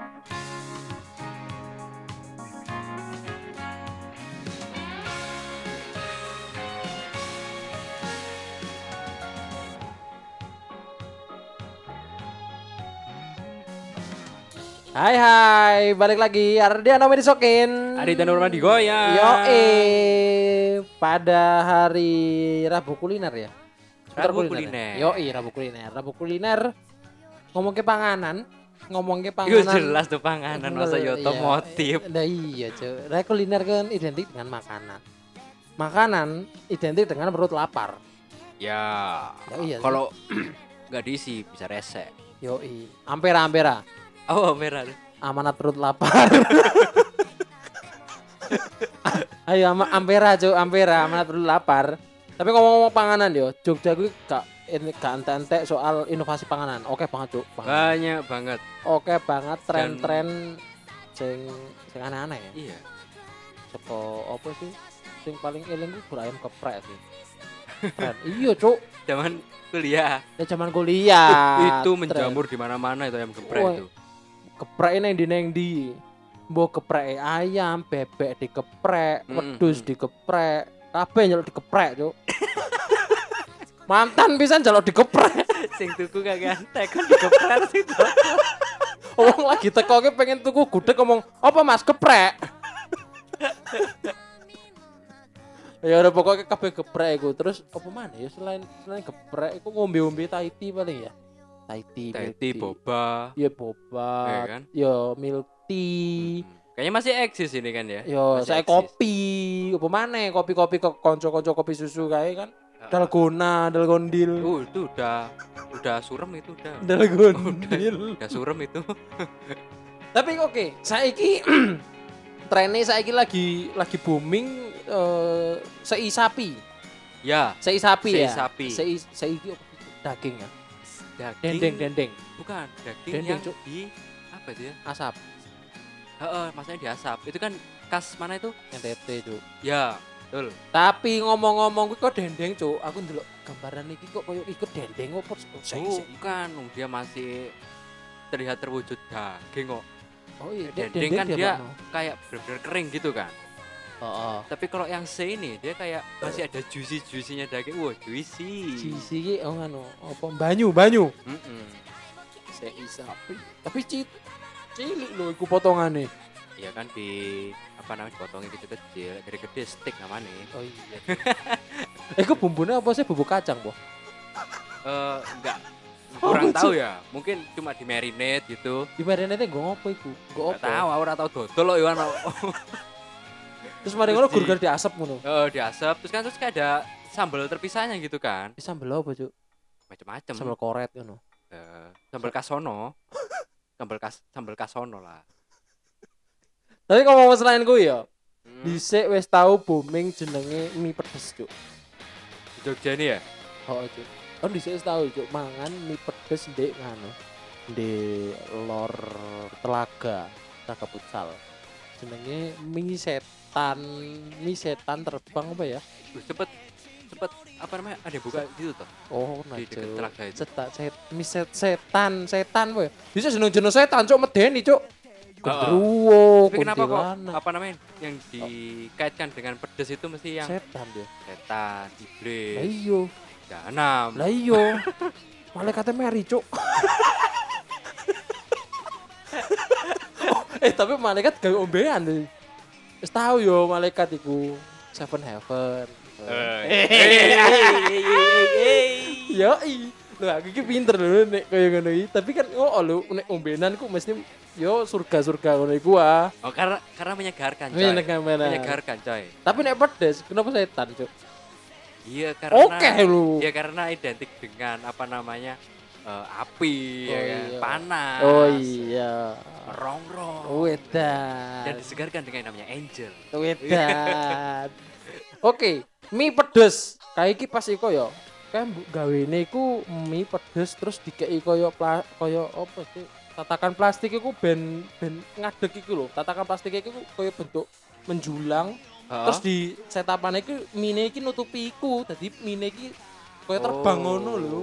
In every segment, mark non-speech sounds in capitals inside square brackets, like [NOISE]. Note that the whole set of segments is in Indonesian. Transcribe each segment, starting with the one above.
Hai hai, balik lagi Ardiano Medisokin. Dan Nurman digoyang. Yo pada hari Rabu kuliner ya. Rabu kuliner. Yo Rabu kuliner. Rabu kuliner ngomong ke panganan, ngomong ke Itu panganan. jelas tuh panganan masa Iya. yo otomotif. Nah iya cuy. Nah, kuliner kan identik dengan makanan. Makanan identik dengan perut lapar. Ya. Ya, iya. Kalau [CLEARS THROAT] nggak diisi bisa rese. Yo Ampera ampera. Oh merah. tuh. Amanat perut lapar. [LAUGHS] Ayo ama ampera cuy, ampera amanat perut lapar. Tapi ngomong-ngomong panganan yo, Jogja gue gak ini ente-ente soal inovasi panganan. Oke banget cuk. Banyak banget. Oke banget tren-tren sing sing aneh-aneh ya. Iya. Teko apa sih? Sing paling eling gue ayam geprek sih. Tren. iya cuk. Zaman kuliah Ya zaman kuliah. itu menjamur di mana-mana itu ayam geprek Wah. itu. Geprek neng di neng di. Mbok geprek ayam, bebek dikeprek, Mm, wedhus mm. dikeprek, kabeh nyeluk dikeprek, Cuk. [COUGHS] Mantan pisan jaluk dikeprek. Sing tuku kagak antek kan digeprek sih. Wong lagi teko ki pengen tuku gudeg ngomong, "Apa Mas geprek?" ya udah pokoknya kabeh geprek iku. Terus apa mana ya selain selain geprek iku ngombe-ngombe Thai tea paling ya. Thai tea, milk Teti tea. boba. Ya boba, Iya kan? ya milk tea. Hmm. Kayaknya masih eksis ini kan ya. Yo, Masih saya eksis. kopi, apa mana kopi-kopi ke konco-konco kopi susu kayak kan. Dalgona, dalgondil. Uh, itu udah udah surem itu udah. Dalgondil. Udah surem itu. [LAUGHS] Tapi oke, saiki [CLEARS THROAT] trennya saiki lagi lagi booming eh sei sapi. Ya, Sei sapi Sei ya. sapi. Sei apa? daging ya. daging. Dendeng, dendeng, Bukan, daging Dendeng, yang Cuk. di apa itu ya? asap, Heeh, maksudnya diasap. Itu kan khas mana itu? NTT itu. Ya, betul. Tapi ngomong-ngomong kok dendeng, Cuk. Aku ndelok gambaran iki kok koyo ikut dendeng opo Oh, bukan, dia masih terlihat terwujud daging kok. Oh iya, Dendeng kan dia- apa-no? Kayak bener-bener kering gitu kan. Heeh. Tapi kalau yang C ini dia kayak masih ada juicy-juicynya daging. Wah, juicy. Sisi ki oh ngono, apa banyu, banyu. Mm-mm. Sei sapi. Tapi cit cilik lho iku potongane. Iya kan di apa namanya dipotongin kecil-kecil, dari gede steak namanya. Oh iya. [LAUGHS] eh kok bumbunya apa sih bumbu kacang, Boh? Eh, enggak Oh, kurang lucu. tahu ya. Mungkin cuma di marinate gitu. Di marinate gue ngopo iku? Gue Enggak tahu, aku ora tahu dodol loh Iwan. [LAUGHS] Terus mari ngono Terus di- gur diasap ngono. Oh, diasap terus kan terus kayak ada sambal terpisahnya gitu kan. Di sambel apa, Cuk? Macam-macam. Sambel koret ngono. Eh, sambal kasono. [LAUGHS] sambal kas sambal kasono lah. Tapi kalau mau selain gue ya, Hmm. dhisik wis tau booming jenenge mie pedes, Cuk. Di Jogja ini ya? Oh, Cuk. Kan dhisik wis tau, Cuk, mangan mie pedes ndek ngono. Di lor telaga, telaga futsal. Jenenge mie setan, mie setan terbang apa ya? Cepet cepet apa namanya? Ada buka gitu toh. Oh, nah, Di dekat Cuk. telaga itu. Seta, set, mie set, setan, setan ya? Bisa jeneng-jeneng setan, Cuk, medeni, Tapi kenapa kok apa namanya yang dikaitkan dengan pedes itu mesti yang Setan dia. setan, Lah iblis, iya, jahanam. lah iya. [LAUGHS] Malaikatnya Mary, Cuk. [LAUGHS] Oh, eh tapi malaikat gawe ombean tuh. Wis tahu yo malaikat iku Seven Heaven. Yo i. Lho aku iki pinter lho nek kaya ngono iki. Tapi kan oh lho nek ombenan ku mesti yo surga-surga ngono iku ah. Oh, karena karena menyegarkan, coy. Menyegarkan. Menyegarkan, coy. Tapi nek pedes kenapa setan, Cuk? Iya, karena Oke lu. Ya karena identik dengan apa namanya? eh, api ya Oh, kan? iya. panas. Oh iya. Rongrong. Wedan. Dan disegarkan dengan yang namanya angel. Wedan. Oke, mie pedes. Kayak iki pas iku yo. Kayak mbok gawene iku mie pedes terus dikei koyo pla, koyo apa sih? Tatakan plastik iku ben ben ngadeg iku lho. Tatakan plastik iku koyo bentuk menjulang. Terus di setapan iku mie iki nutupi iku. Dadi mie iki koyo terbang ngono lho.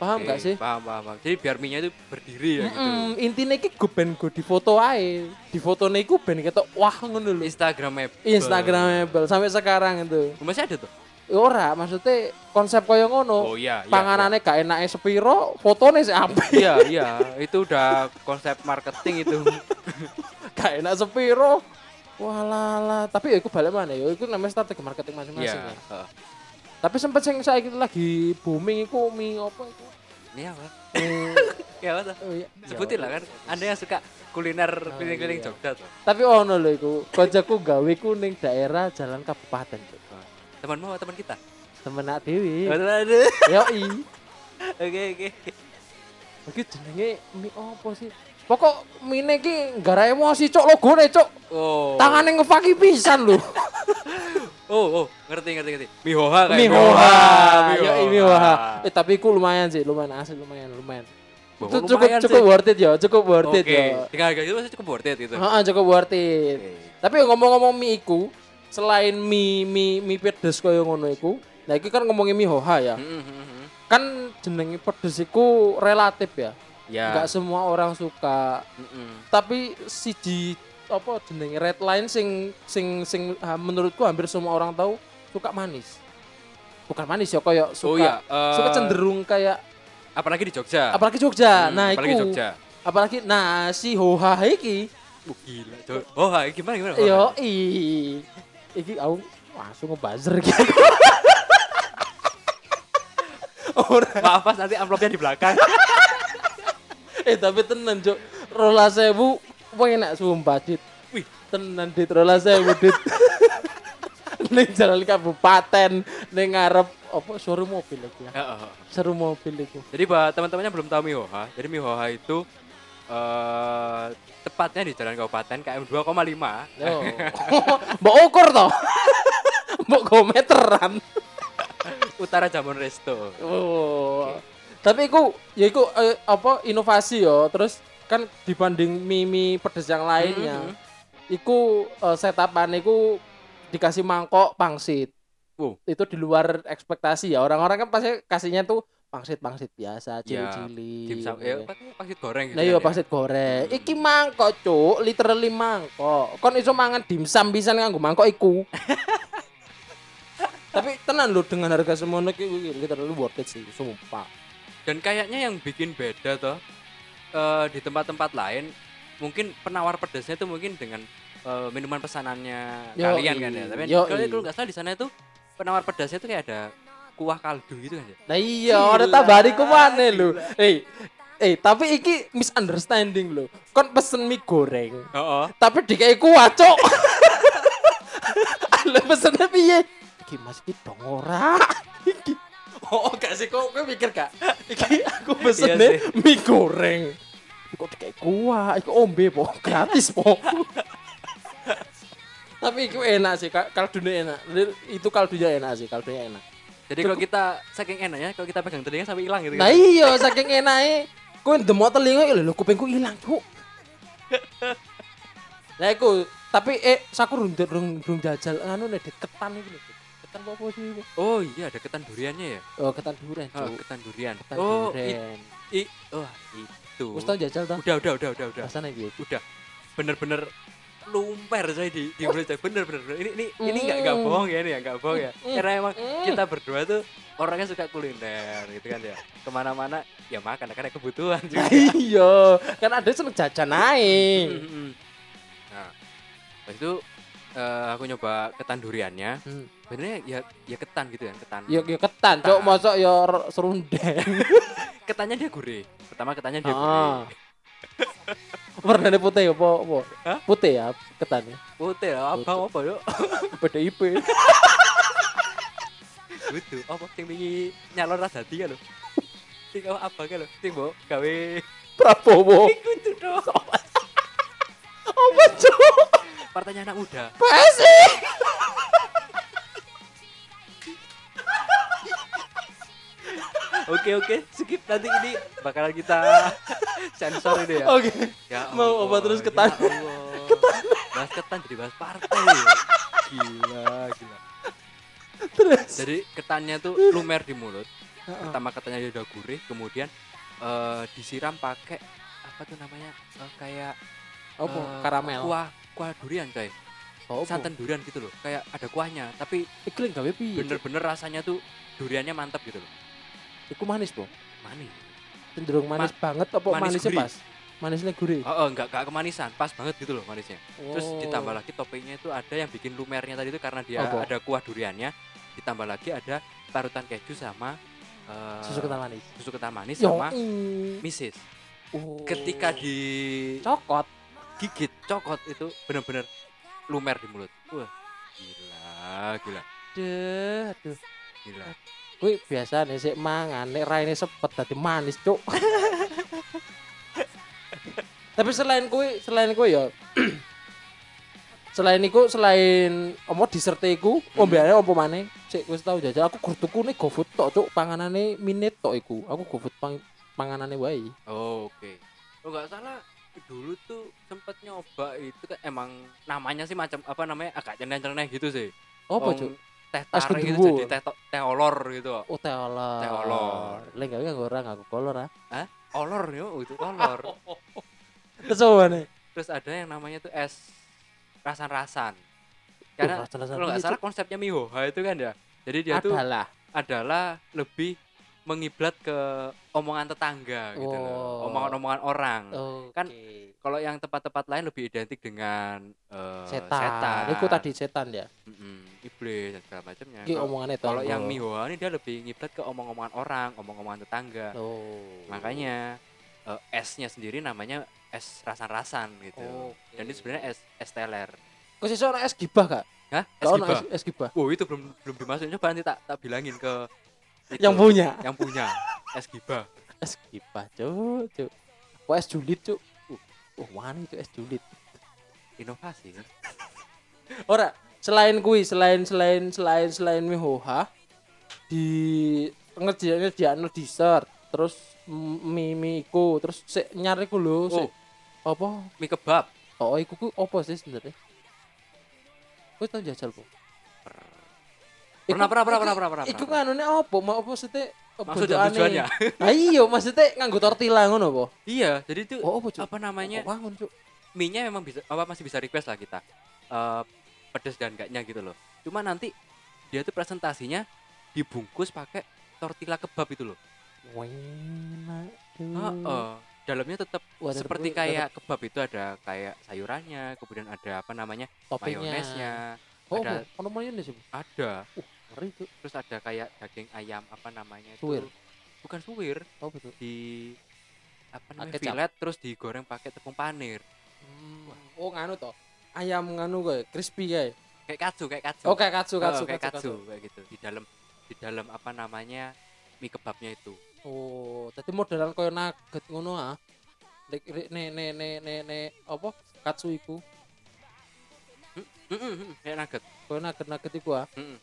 Paham Oke, gak sih? Paham, paham, paham. Jadi biar mie-nya itu berdiri ya gitu. Mm, intinya iki gue ben gue di foto ae. Di iku ben ketok wah ngono lho. Instagramable. Instagramable sampai sekarang itu. Masih ada tuh? Ora, maksudnya konsep koyo ngono. Oh iya, iya. Panganannya gak enake sepiro, fotone sih apik. [LAUGHS] Iya, iya, itu udah konsep marketing itu. [LAUGHS] gak enak sepiro. Walah, tapi ya iku balik mana ya, iku namanya strategi marketing masing-masing Iya. ya. heeh. Tapi sempet sing saiki lagi booming iku mie apa iku? Ini apa? [LAUGHS] Ya apa tuh? oh iya. Sebutin lah kan. Anda yang suka kuliner keliling-keliling iya. Jogja tuh. Tapi ono lho iku, koncoku gawe ku ning daerah Jalan Kabupaten. Cuk. Temanmu apa teman kita? Temen nak dewi. Aduh. [LAUGHS] Yoi. Oke, oke. Iki jenenge mie apa sih? Pokok mine iki gara emosi cok logone cok. Oh. Tangane ngefaki pisan lho. [LAUGHS] Oh, oh, ngerti, ngerti, ngerti. Mihoha kayak Mihoha. Mihoha. Yo Mihoha. Eh tapi iku lumayan sih, lumayan asli lumayan, lumayan. Itu cukup cukup sih. worth it ya, cukup worth it Oke, ya. dengan harga itu masih cukup worth it itu. Heeh, cukup worth it. Oke. Tapi ngomong-ngomong mie iku, selain mie mie mie pedes kaya ngono iku, nah iki kan ngomongin mie hoha ya. Hmm, hmm, hmm. Kan jenenge pedes iku relatif ya. Ya. Enggak semua orang suka. Hmm. Tapi siji apa jenenge red line sing sing sing ah, menurutku hampir semua orang tahu suka manis. Bukan manis ya kayak suka Oh iya, eh, suka cenderung kayak apalagi di Jogja. apalagi Jogja. Hmm, nah, apalagi iku Jogja. apalagi nah si hoha iki Oh, gila. Oh, gimana gimana? yo i iki aku langsung ngebuzzer gitu. Ora. Maaf Mas, nanti amplopnya di belakang. [LAUGHS] eh tapi tenan cuk rola sewu enak sumpah dit Wih. tenan dit rola sewu dit [LAUGHS] ning jalan kabupaten ning ngarep apa showroom mobil lagi ya Heeh. showroom mobil itu Jadi buat teman-temannya belum tahu Mihoha, jadi Mihoha itu eh tepatnya di Jalan Kabupaten KM 2,5 Yo. mbok ukur toh [LAUGHS] mbok go meteran [LAUGHS] Utara Jamon Resto. oh tapi iku ya iku eh, apa inovasi yo terus kan dibanding mie pedes yang lainnya Mhm. iku uh, setapan iku dikasih mangkok pangsit. Wow. Itu di luar ekspektasi ya. Orang-orang kan pasti kasihnya tuh pangsit-pangsit biasa, Ya, cili-cili. Dimsum, gitu ya, ya. apa- pangsit goreng gitu. Nah iya ya. pangsit goreng. Hmm. Iki mangkok, Cuk. Literally mangkok. Kon iso mangan dimsum bisa nganggo mangkok iku. [LAUGHS] Tapi tenan lho dengan harga semono iki literally worth it sih, sumpah. Dan kayaknya yang bikin beda toh eh, di tempat-tempat lain mungkin penawar pedasnya itu mungkin dengan eh, minuman pesanannya Yoi. kalian kan ya. Tapi kalau nggak salah di sana itu penawar pedasnya itu kayak ada kuah kaldu gitu kan ya. Nah iya, ada tambahan iku mana lho. Eh, eh tapi iki misunderstanding lho. Kon pesen mie goreng. Oh, tapi dikai kuah cok Ale [LAUGHS] pesennya piye? Iki mas iki dong ora? Iki. Oh gak sih kok gue mikir gak? Iki aku pesennya mie goreng. Kok dikai kuah? Iku ombe po gratis po. [LAUGHS] Tapi itu enak sih kal- kaldunya enak. Itu kaldunya enak sih kaldunya enak Jadi kalau kita saking enaknya kalau kita pegang telinga sampai hilang gitu nah kan. iya saking enaknya kau demok telinga ya lho kupingku hilang cuk Lah iku, tapi eh saku rung rung, rung jajal anu nek ketan iki lho. Dit. Ketan apa sih iku? Oh iya ada ketan duriannya ya. Oh, ketan durian, Oh, Cuk. ketan durian. Ketan oh, i, durian. i, oh itu. Wis tau jajal ta? Udah, udah, udah, udah, udah. Rasane piye? Udah. Bener-bener lumper saya di di mulut saya. bener bener bener. ini ini ini nggak nggak Mm. bohong ya ini ya nggak bohong ya Mm. karena emang Mm. kita berdua tuh orangnya suka kuliner gitu kan ya ke mana-mana ya makan karena kebutuhan juga [LAUGHS] Iya, kan ada seneng jajan ae. Mm-mm. nah habis itu eh, aku nyoba ketan duriannya Hmm. sebenarnya ya ya ketan gitu kan ketan Ya ya ketan, Ketan. mosok ya serundeng. [LAUGHS] ketannya dia gurih pertama ketannya dia Ah. gurih [LAUGHS] Warnanya putih apa apa? Hah? Putih ya ketannya. putih lah apa apa yuk [LAUGHS] PDIP. gitu [LAUGHS] apa sing wingi nyalon rasati kan lho sing apa apa kan lho sing mbok gawe Prabowo. iku tuh dong Apa, Cuk? partainya anak muda PSI. Oke oke, skip nanti ini bakalan kita sensor ini ya. Oke. Ya Mau Allah, terus ya ketan? Allah. Bahas ketan jadi bahas partai. Gila, gila. Terus. Jadi ketannya tuh lumer di mulut. pertama katanya dia udah gurih kemudian eh, disiram pakai apa tuh namanya eh, kayak Apa? eh, Karamel. kuah kuah durian coy Oh, santan durian gitu loh kayak ada kuahnya tapi lek gawe piye? Bener-bener rasanya tuh duriannya mantap gitu loh Iku manis, Po. manis Cenderung manis banget apa manis manisnya gurih. pas? Manisnya gurih. oh, oh enggak enggak kemanisan pas banget gitu loh manisnya terus Oh. ditambah lagi toppingnya itu ada yang bikin lumernya tadi itu karena dia Apa? ada kuah duriannya ditambah lagi ada parutan keju sama eh, susu kental manis. susu kental manis Yo, sama misis Oh. ketika digigit cokot cokot itu bener-bener lumer di mulut wah gila gila Duh, aduh. gila Kuwi biasa nih sik mangan. Nek raine sepet dadi manis, Cuk. [LAUGHS] Tapi selain kuwi, selain kuwi ya [CLEARS THROAT] selain iku selain omo dessert iku ombeane opo maneh? Sik wis tau jajal. Aku gur tuku nih GoFood tok cuk. Panganane minute tok iku. Aku GoFood pang, panganane wae. Oh, oke. Oh nggak salah dulu tuh sempet nyoba itu kan emang namanya sih macam apa namanya agak nyeleneh gitu sih. Opo Wong cuk teh tarik gitu jadi teh teh olor gitu. Oh teh olor. Teh olor. lek gawe nganggo ora nganggo kolor ah. Olor yo itu olor. [LAUGHS] Terus apa nih terus ada yang namanya tuh es rasan-rasan. Karena rasan-rasan kalau nggak salah konsepnya mihoha itu kan ya. Jadi dia tuh adalah adalah lebih mengiblat ke omongan tetangga gitu loh Oh. omongan-omongan orang Oke. Kan kalau yang tempat-tempat lain lebih identik dengan eh, setan. setan. Iku tadi setan ya. Mm-mm, iblis dan segala macamnya Kalau- yang mihoha ini dia lebih ngiblat ke omong-omongan orang omong-omongan tetangga Oh. makanya eh, esnya sendiri namanya es rasan-rasan gitu Oke. dan ini sebenarnya es es teler Kok sesuk ana es gibah gak? Hah? Es gibah? es, es gibah. Wow itu belum belum dimasukin coba nanti tak tak bilangin ke itu, Yang punya. yang punya es gibah Es gibah, cuk, cuk. Kok es julid, cuk. Uh, oh, wani itu es julid. inovasi kan Ora, selain kui, selain selain selain selain mihoha di ngerjain ngerjain dessert, terus mie mie iku, terus sik nyari ku lho, sik apa? mie kebab Oh, iku ku apa sih sebenarnya? Kowe tau jajal po? Pernah, pernah, pernah, iku- pernah, pernah, Iku pernah. nganune apa? Mau apa maksudnya? maksud dan tujuannya [LAUGHS] iya, maksudnya nganggo tortilla ngono apa? iya jadi itu Oh, apa apa namanya Oh, wangun, cuk. mie nya memang bisa apa masih bisa request lah kita Eh pedes dan enggaknya gitu loh cuma nanti dia tuh presentasinya dibungkus pakai tortilla kebab itu loh Enak. tuh. Heeh. dalamnya tetap Wah, seperti tetep kayak kebab itu ada kayak sayurannya kemudian ada apa namanya toppingnya. mayonesnya Oh, ada- mayones iku. ada Uh, ngeri tuh. terus ada kayak daging ayam apa namanya itu Suwir. bukan suwir Oh, betul. di apa namanya Kecap. filet terus digoreng pakai tepung panir Oh, nganu toh. Ayam nganu kayak crispy kayak. kayak katsu kayak katsu Oh, kayak katsu, Oh, katsu, kayak katsu, katsu, katsu. kayak gitu di dalam di dalam apa namanya mie kebabnya itu Oh, tadi modelan koyo nugget ngono ah. Lek- ne ne ne ne ne apa? Katsu iku. Mm, mm, mm, kayak nugget Koyo nugget nugget iku ah. Mm,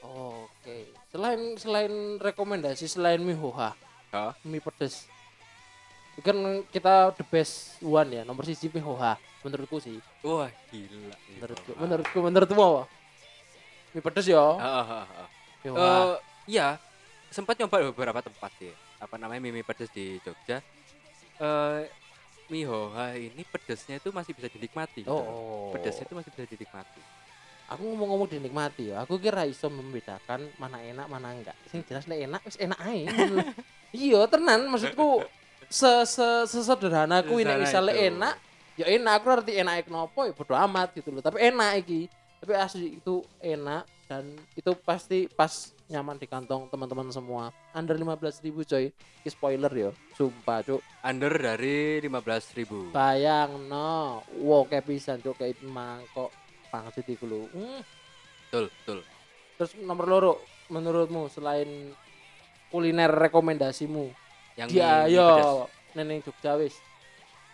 Oke. Selain selain rekomendasi selain mie hoha, Oh. mie pedes. Kan kita the best one ya, nomor siji mie hoha menurutku sih. wah gila Menurutku, menurutku, menurutmu apa? Mie pedes ya, Ah, ah, ah, ah. mie hoha. Eh, iya sempat nyoba beberapa tempat sih apa namanya mie, mie pedas di Jogja eh mie hoha ini pedesnya itu masih bisa dinikmati gitu. oh, pedesnya itu masih bisa dinikmati aku ngomong-ngomong dinikmati ya aku kira iso membedakan mana enak mana enggak. Sing jelas nek enak wis enak ae. [LAUGHS] Iya tenan. Maksudku se se sesederhana kuwi nek Sesederhana misalnya itu. enak ya enak. Aku ngerti enak kenapa ya bodo amat gitu loh. Tapi enak iki. Tapi asli itu enak dan itu pasti pas nyaman di kantong teman-teman semua. Under 15.000 ribu coy. Ini spoiler ya. Sumpah cuk. Under dari 15.000 bayang no. Wow kayak pisan cuk. Kayak mangkok pangsit iku lho hmm. betul betul. Terus nomor loro menurutmu selain kuliner rekomendasimu? Yang dia yo pedas. neneng Jogja wis.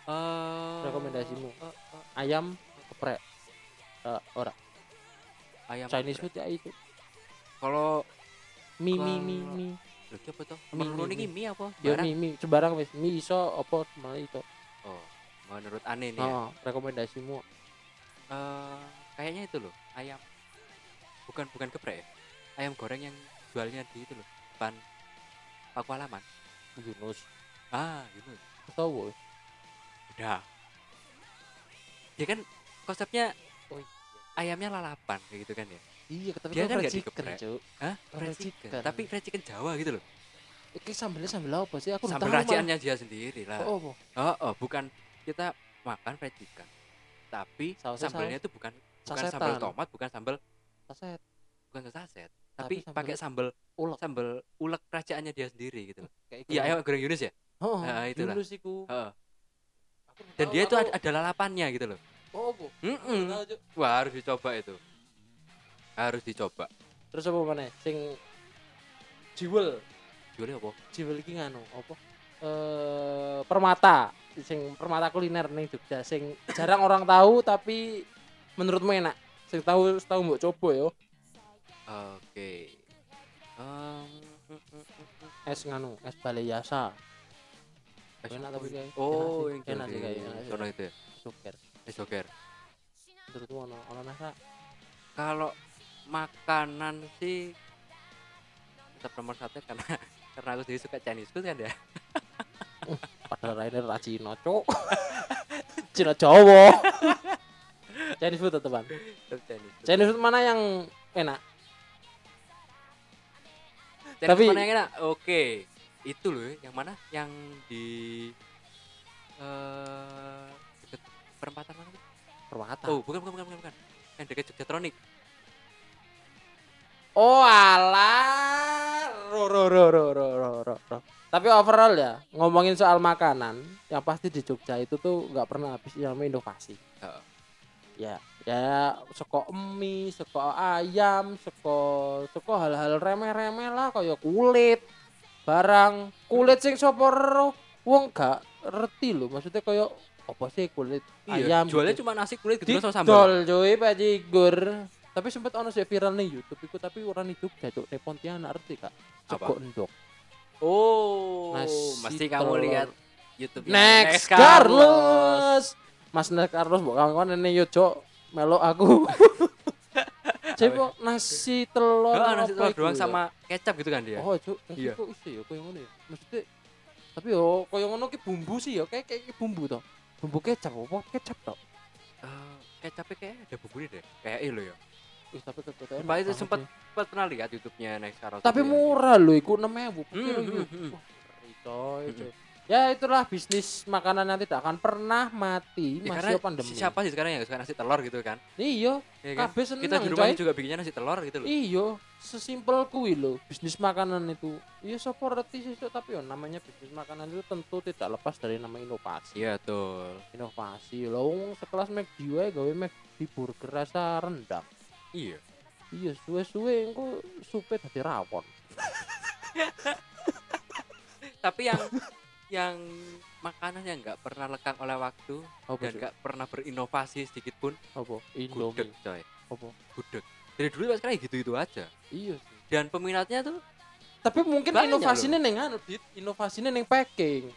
Eh, rekomendasimu. eh, eh, ayam geprek. Eh, ora. Ayam Chinese food ya itu. Kalau mie mie mie mie lho apa tuh Mie, ini mie apa? Ya mie mie sembarang wis. Mie iso apa malah itu? Oh menurut aneh nih ya. oh, rekomendasimu. Eh, kayaknya itu loh ayam bukan bukan geprek ya ayam goreng yang jualnya di itu loh depan Paku Alaman. Yunus. Ah, gitu. Tahu. Udah. Dia kan konsepnya Oh, ayamnya lalapan kayak gitu kan ya. Iya, tapi Dia kan fried nggak chicken. Hah? Fried Fried chicken. Tapi fried chicken Jawa gitu loh. Iki sambelnya sambel apa sih? Aku Sambal tahu, raciannya dia sendiri lah. Oh, apa? Oh, oh, bukan kita makan fried chicken. Tapi Sausnya sambalnya itu bukan bukan Sasetan. sambal tomat, bukan sambal Saset. bukan saset, Tapi tapi pakai sambal ulek. sambal ulek kerajaannya dia sendiri gitu. Kayak Iya, ayo goreng Yunus ya. Oh, Nah, itulah. Yunus iku. Dan dia itu ada, ada lalapannya gitu loh. Oh? Mm-mm. Tahu, Cuk. Wah, harus dicoba itu. Harus dicoba. Terus apa mana? Sing jiwel. Jualnya apa? Jiwel iki nganu, apa? Eh, permata. Sing permata kuliner nih Jogja sing jarang orang tahu tapi menurutmu enak. Sing tahu tahu mbok coba yo. Oke. Mm, mm, mm, mm. Es nganu, es baleyasa. Eh, Enak tapi kayak Oh, enak enak sih kayak enak itu ya. Suker. Eh, joker. Menurutmu ono ono nasa? Kalau makanan sih tetap nomor satu karena karena aku sendiri suka Chinese food kan ya. Padahal ini ra Cina, Cuk. [LAUGHS] Cina Jawa. [LAUGHS] Chinese food teman. Chinese food. Chinese food mana yang enak? Chinese tapi- mana yang enak? Oke. Itu loh, yang mana? Yang di eh deket perempatan mana? Permata. Oh, bukan bukan bukan bukan. bukan. Yang dekat Jogjatronic. Oh alah, ro ro ro ro ro ro ro. Tapi overall ya ngomongin soal makanan, yang pasti di Jogja itu tuh nggak pernah habis yang inovasi. Heeh. Ya, ya seko mie, seko ayam, seko seko hal-hal remeh-remeh lah kayak kulit, barang kulit sing sapa ro, wong gak ngerti lho maksudnya kayak apa sih kulit Iya, ayam jualnya gitu. cuma nasi kulit gitu sama sambal. Cuy bajigur. Tapi sempat ono sih viral nih YouTube iku tapi orang itu jatuh nih Pontianak ngerti kak. Sego endok. Oh, Nasi mesti kamu lihat YouTube Next Carlos. Mas Next Carlos mbok kawan ini yo Cok melok aku. [LAUGHS] Coba nasi telur. Oh, nasi telur doang ya? sama kecap gitu kan dia. Oh, Cuk, Iya. kok iso ya koyo ngono ya. Maksudnya tapi yo koyo ngono ki bumbu sih ya kayak kayak bumbu toh. Bumbu kecap apa kecap toh. Eh, kecapnya kayak ada bumbunya deh. Kayak loh ya. Ih, tapi ketutupan. Sumpah itu sempet Sempat pernah lihat YouTube-nya Next Carlos. tapi murah loh iku 6000 Hmm, Pikir hmm, iku. hmm. Wah, coy. Ya itulah bisnis makanan yang tidak akan pernah mati Ya, masih pandemi siapa sih sekarang yang suka nasi telur gitu kan? iya Ya kan? kabeh seneng Kita di rumah coy. juga bikinnya nasi telur gitu loh. iya sesimpel kuwi loh bisnis makanan itu iya sapa reti sih Cok. tapi ya namanya bisnis makanan itu tentu tidak lepas dari nama inovasi Iya tuh. inovasi loh sekelas McD wae gawe McD burger rasa rendang Iya. iya suwe-suwe engko supe dadi rawon [LAUGHS] Tapi yang yang makanan yang nggak pernah lekang oleh waktu apa dan nggak pernah berinovasi sedikit pun apa gudeg Indomie coy. apa Gudeg. Dari dulu sampai sekarang gitu-gitu aja. iya sih Dan peminatnya tuh tapi mungkin inovasinya neng anu Dit. inovasinya neng packing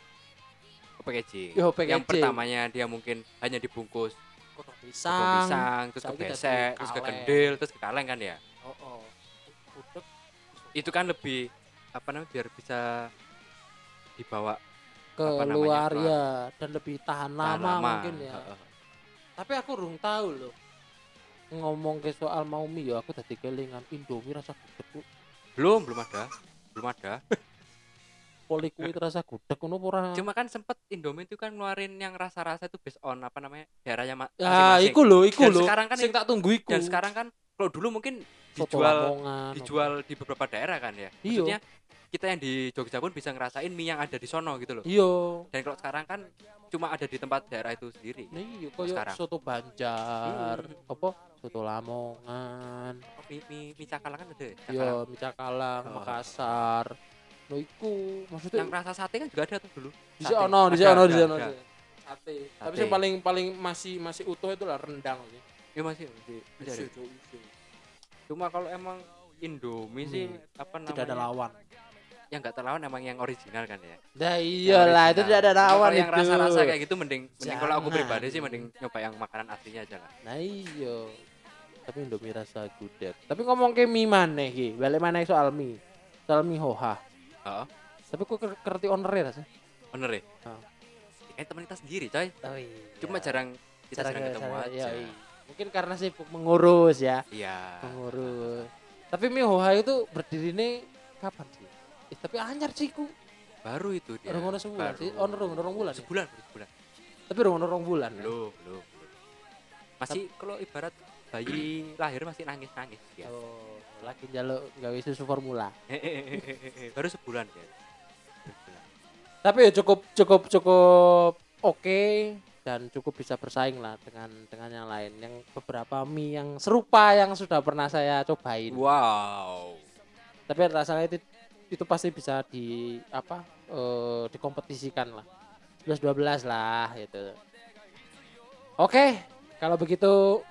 packaging. Yo, Yang packaging. pertamanya dia mungkin hanya dibungkus Potong tepung pisang pisang, terus ke saiki dadi besek, terus ke kaleng. kendil, terus ke kaleng kan ya. oh, oh. Gudeg Itu kan lebih apa namanya biar bisa dibawa keluar namanya, ya dan lebih tahan tahan lama, mungkin ya Heeh. tapi aku rung tahu loh ngomong ke soal mau mie ya aku tadi kelingan Indomie rasa gudeg. Belum, belum ada. Belum ada. [LAUGHS] poli kuit rasa gudeg ngono ora Cuma kan sempet Indomie itu kan ngeluarin yang rasa-rasa itu based on apa namanya daerahnya ma- ya masing-masing. iku lho iku lho sekarang kan sing tak tunggu iku Dan sekarang kan kalau dulu mungkin dijual Lamongan, dijual di beberapa daerah kan ya. Iya. Maksudnya kita yang di Jogja pun bisa ngerasain mie yang ada di sono gitu loh. iya Dan kalau sekarang kan cuma ada di tempat daerah itu sendiri. Iya koyo Sekarang. soto Banjar Hmm. apa soto Lamongan Oh, mie, mie, mie cakalang kan ada. ya? iya mie Cakalang Oh. Makassar no iku maksudnya Yang rasa sate kan juga ada tuh dulu. di Sate. ono di Ada, ono di ada, ono ada. sate tapi yang paling paling masih masih utuh itu lah rendang sih Ya masih, masih. Cuma kalau emang Indomie sih Hmm. apa namanya? tidak ada lawan Yang nggak terlawan emang yang original kan ya. Yang iyalah itu tidak ada lawan kalau yang itu. rasa-rasa kayak gitu mending mending kalau aku pribadi sih mending nyoba yang makanan aslinya aja lah. Nah iya. Tapi Indomie rasa gudeg. Tapi ngomong ke mie maneh ki, balik maneh soal mie. Soal mie hoha. Heeh. Tapi kok ker- kerti owner ya sih? Bener ya? Oh. Ya kan teman kita sendiri coy. Oh iya. Cuma jarang kita jarang ketemu aja. iya. Mungkin karena sibuk mengurus ya, Iya. mengurus. Tapi Mihoha itu berdiri ini kapan sih? Eh, tapi anyar sih ku. Baru itu dia. Ngono sebulan Baru. sih. Oh, orang bulan. ya? Sebulan, baru sebulan. Tapi orang orang bulan. ya? Belum, belum, belum. Masih kalau ibarat bayi lahir masih nangis-nangis ya. Oh, lagi jaluk gawe susu formula. [LAUGHS] baru sebulan ya. Tapi ya cukup cukup cukup oke dan cukup bisa bersaing lah dengan dengan yang lain. Yang beberapa mie yang serupa yang sudah pernah saya cobain. Wow. Tapi rasanya itu itu pasti bisa di apa eh, dikompetisikan lah. 11 12 lah gitu. Oke, kalau begitu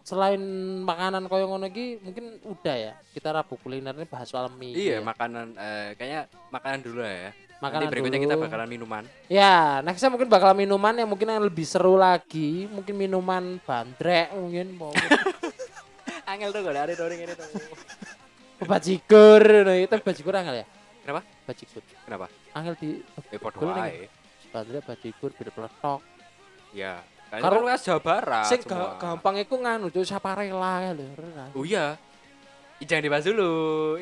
selain makanan koyo ngono iki mungkin udah ya. Kita Rabu kuliner ini bahas soal mie. Iya, ya. makanan eh, kayaknya makanan dulu ya. Makanan Nanti berikutnya dulu. kita bakalan minuman. Ya, nextnya mungkin bakal minuman yang mungkin yang lebih seru lagi, mungkin minuman bandrek mungkin mau [LAUGHS] Angel tuh gak ada orang ini tuh. Bajigur, nah itu bajigur angel ya? Kenapa? Bajigur. Kenapa? Angel di Eh nih. wae. bandrek bajigur beda peletok. Ya. Karo- Karo kan Jawa Barat. Sing ga- gampang iku nganu cuy saparela ya lho. Oh iya. Jangan dibahas dulu.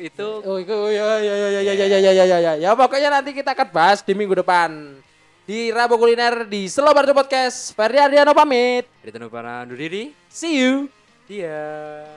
Itu Oh, itu oh, ya ya ya ya ya ya ya ya ya ya. Ya pokoknya nanti kita akan bahas di minggu depan. Di Rabu Kuliner di Selobar Podcast. Ferdi Adriano pamit. dari Tanupana undur diri. See you. Iya.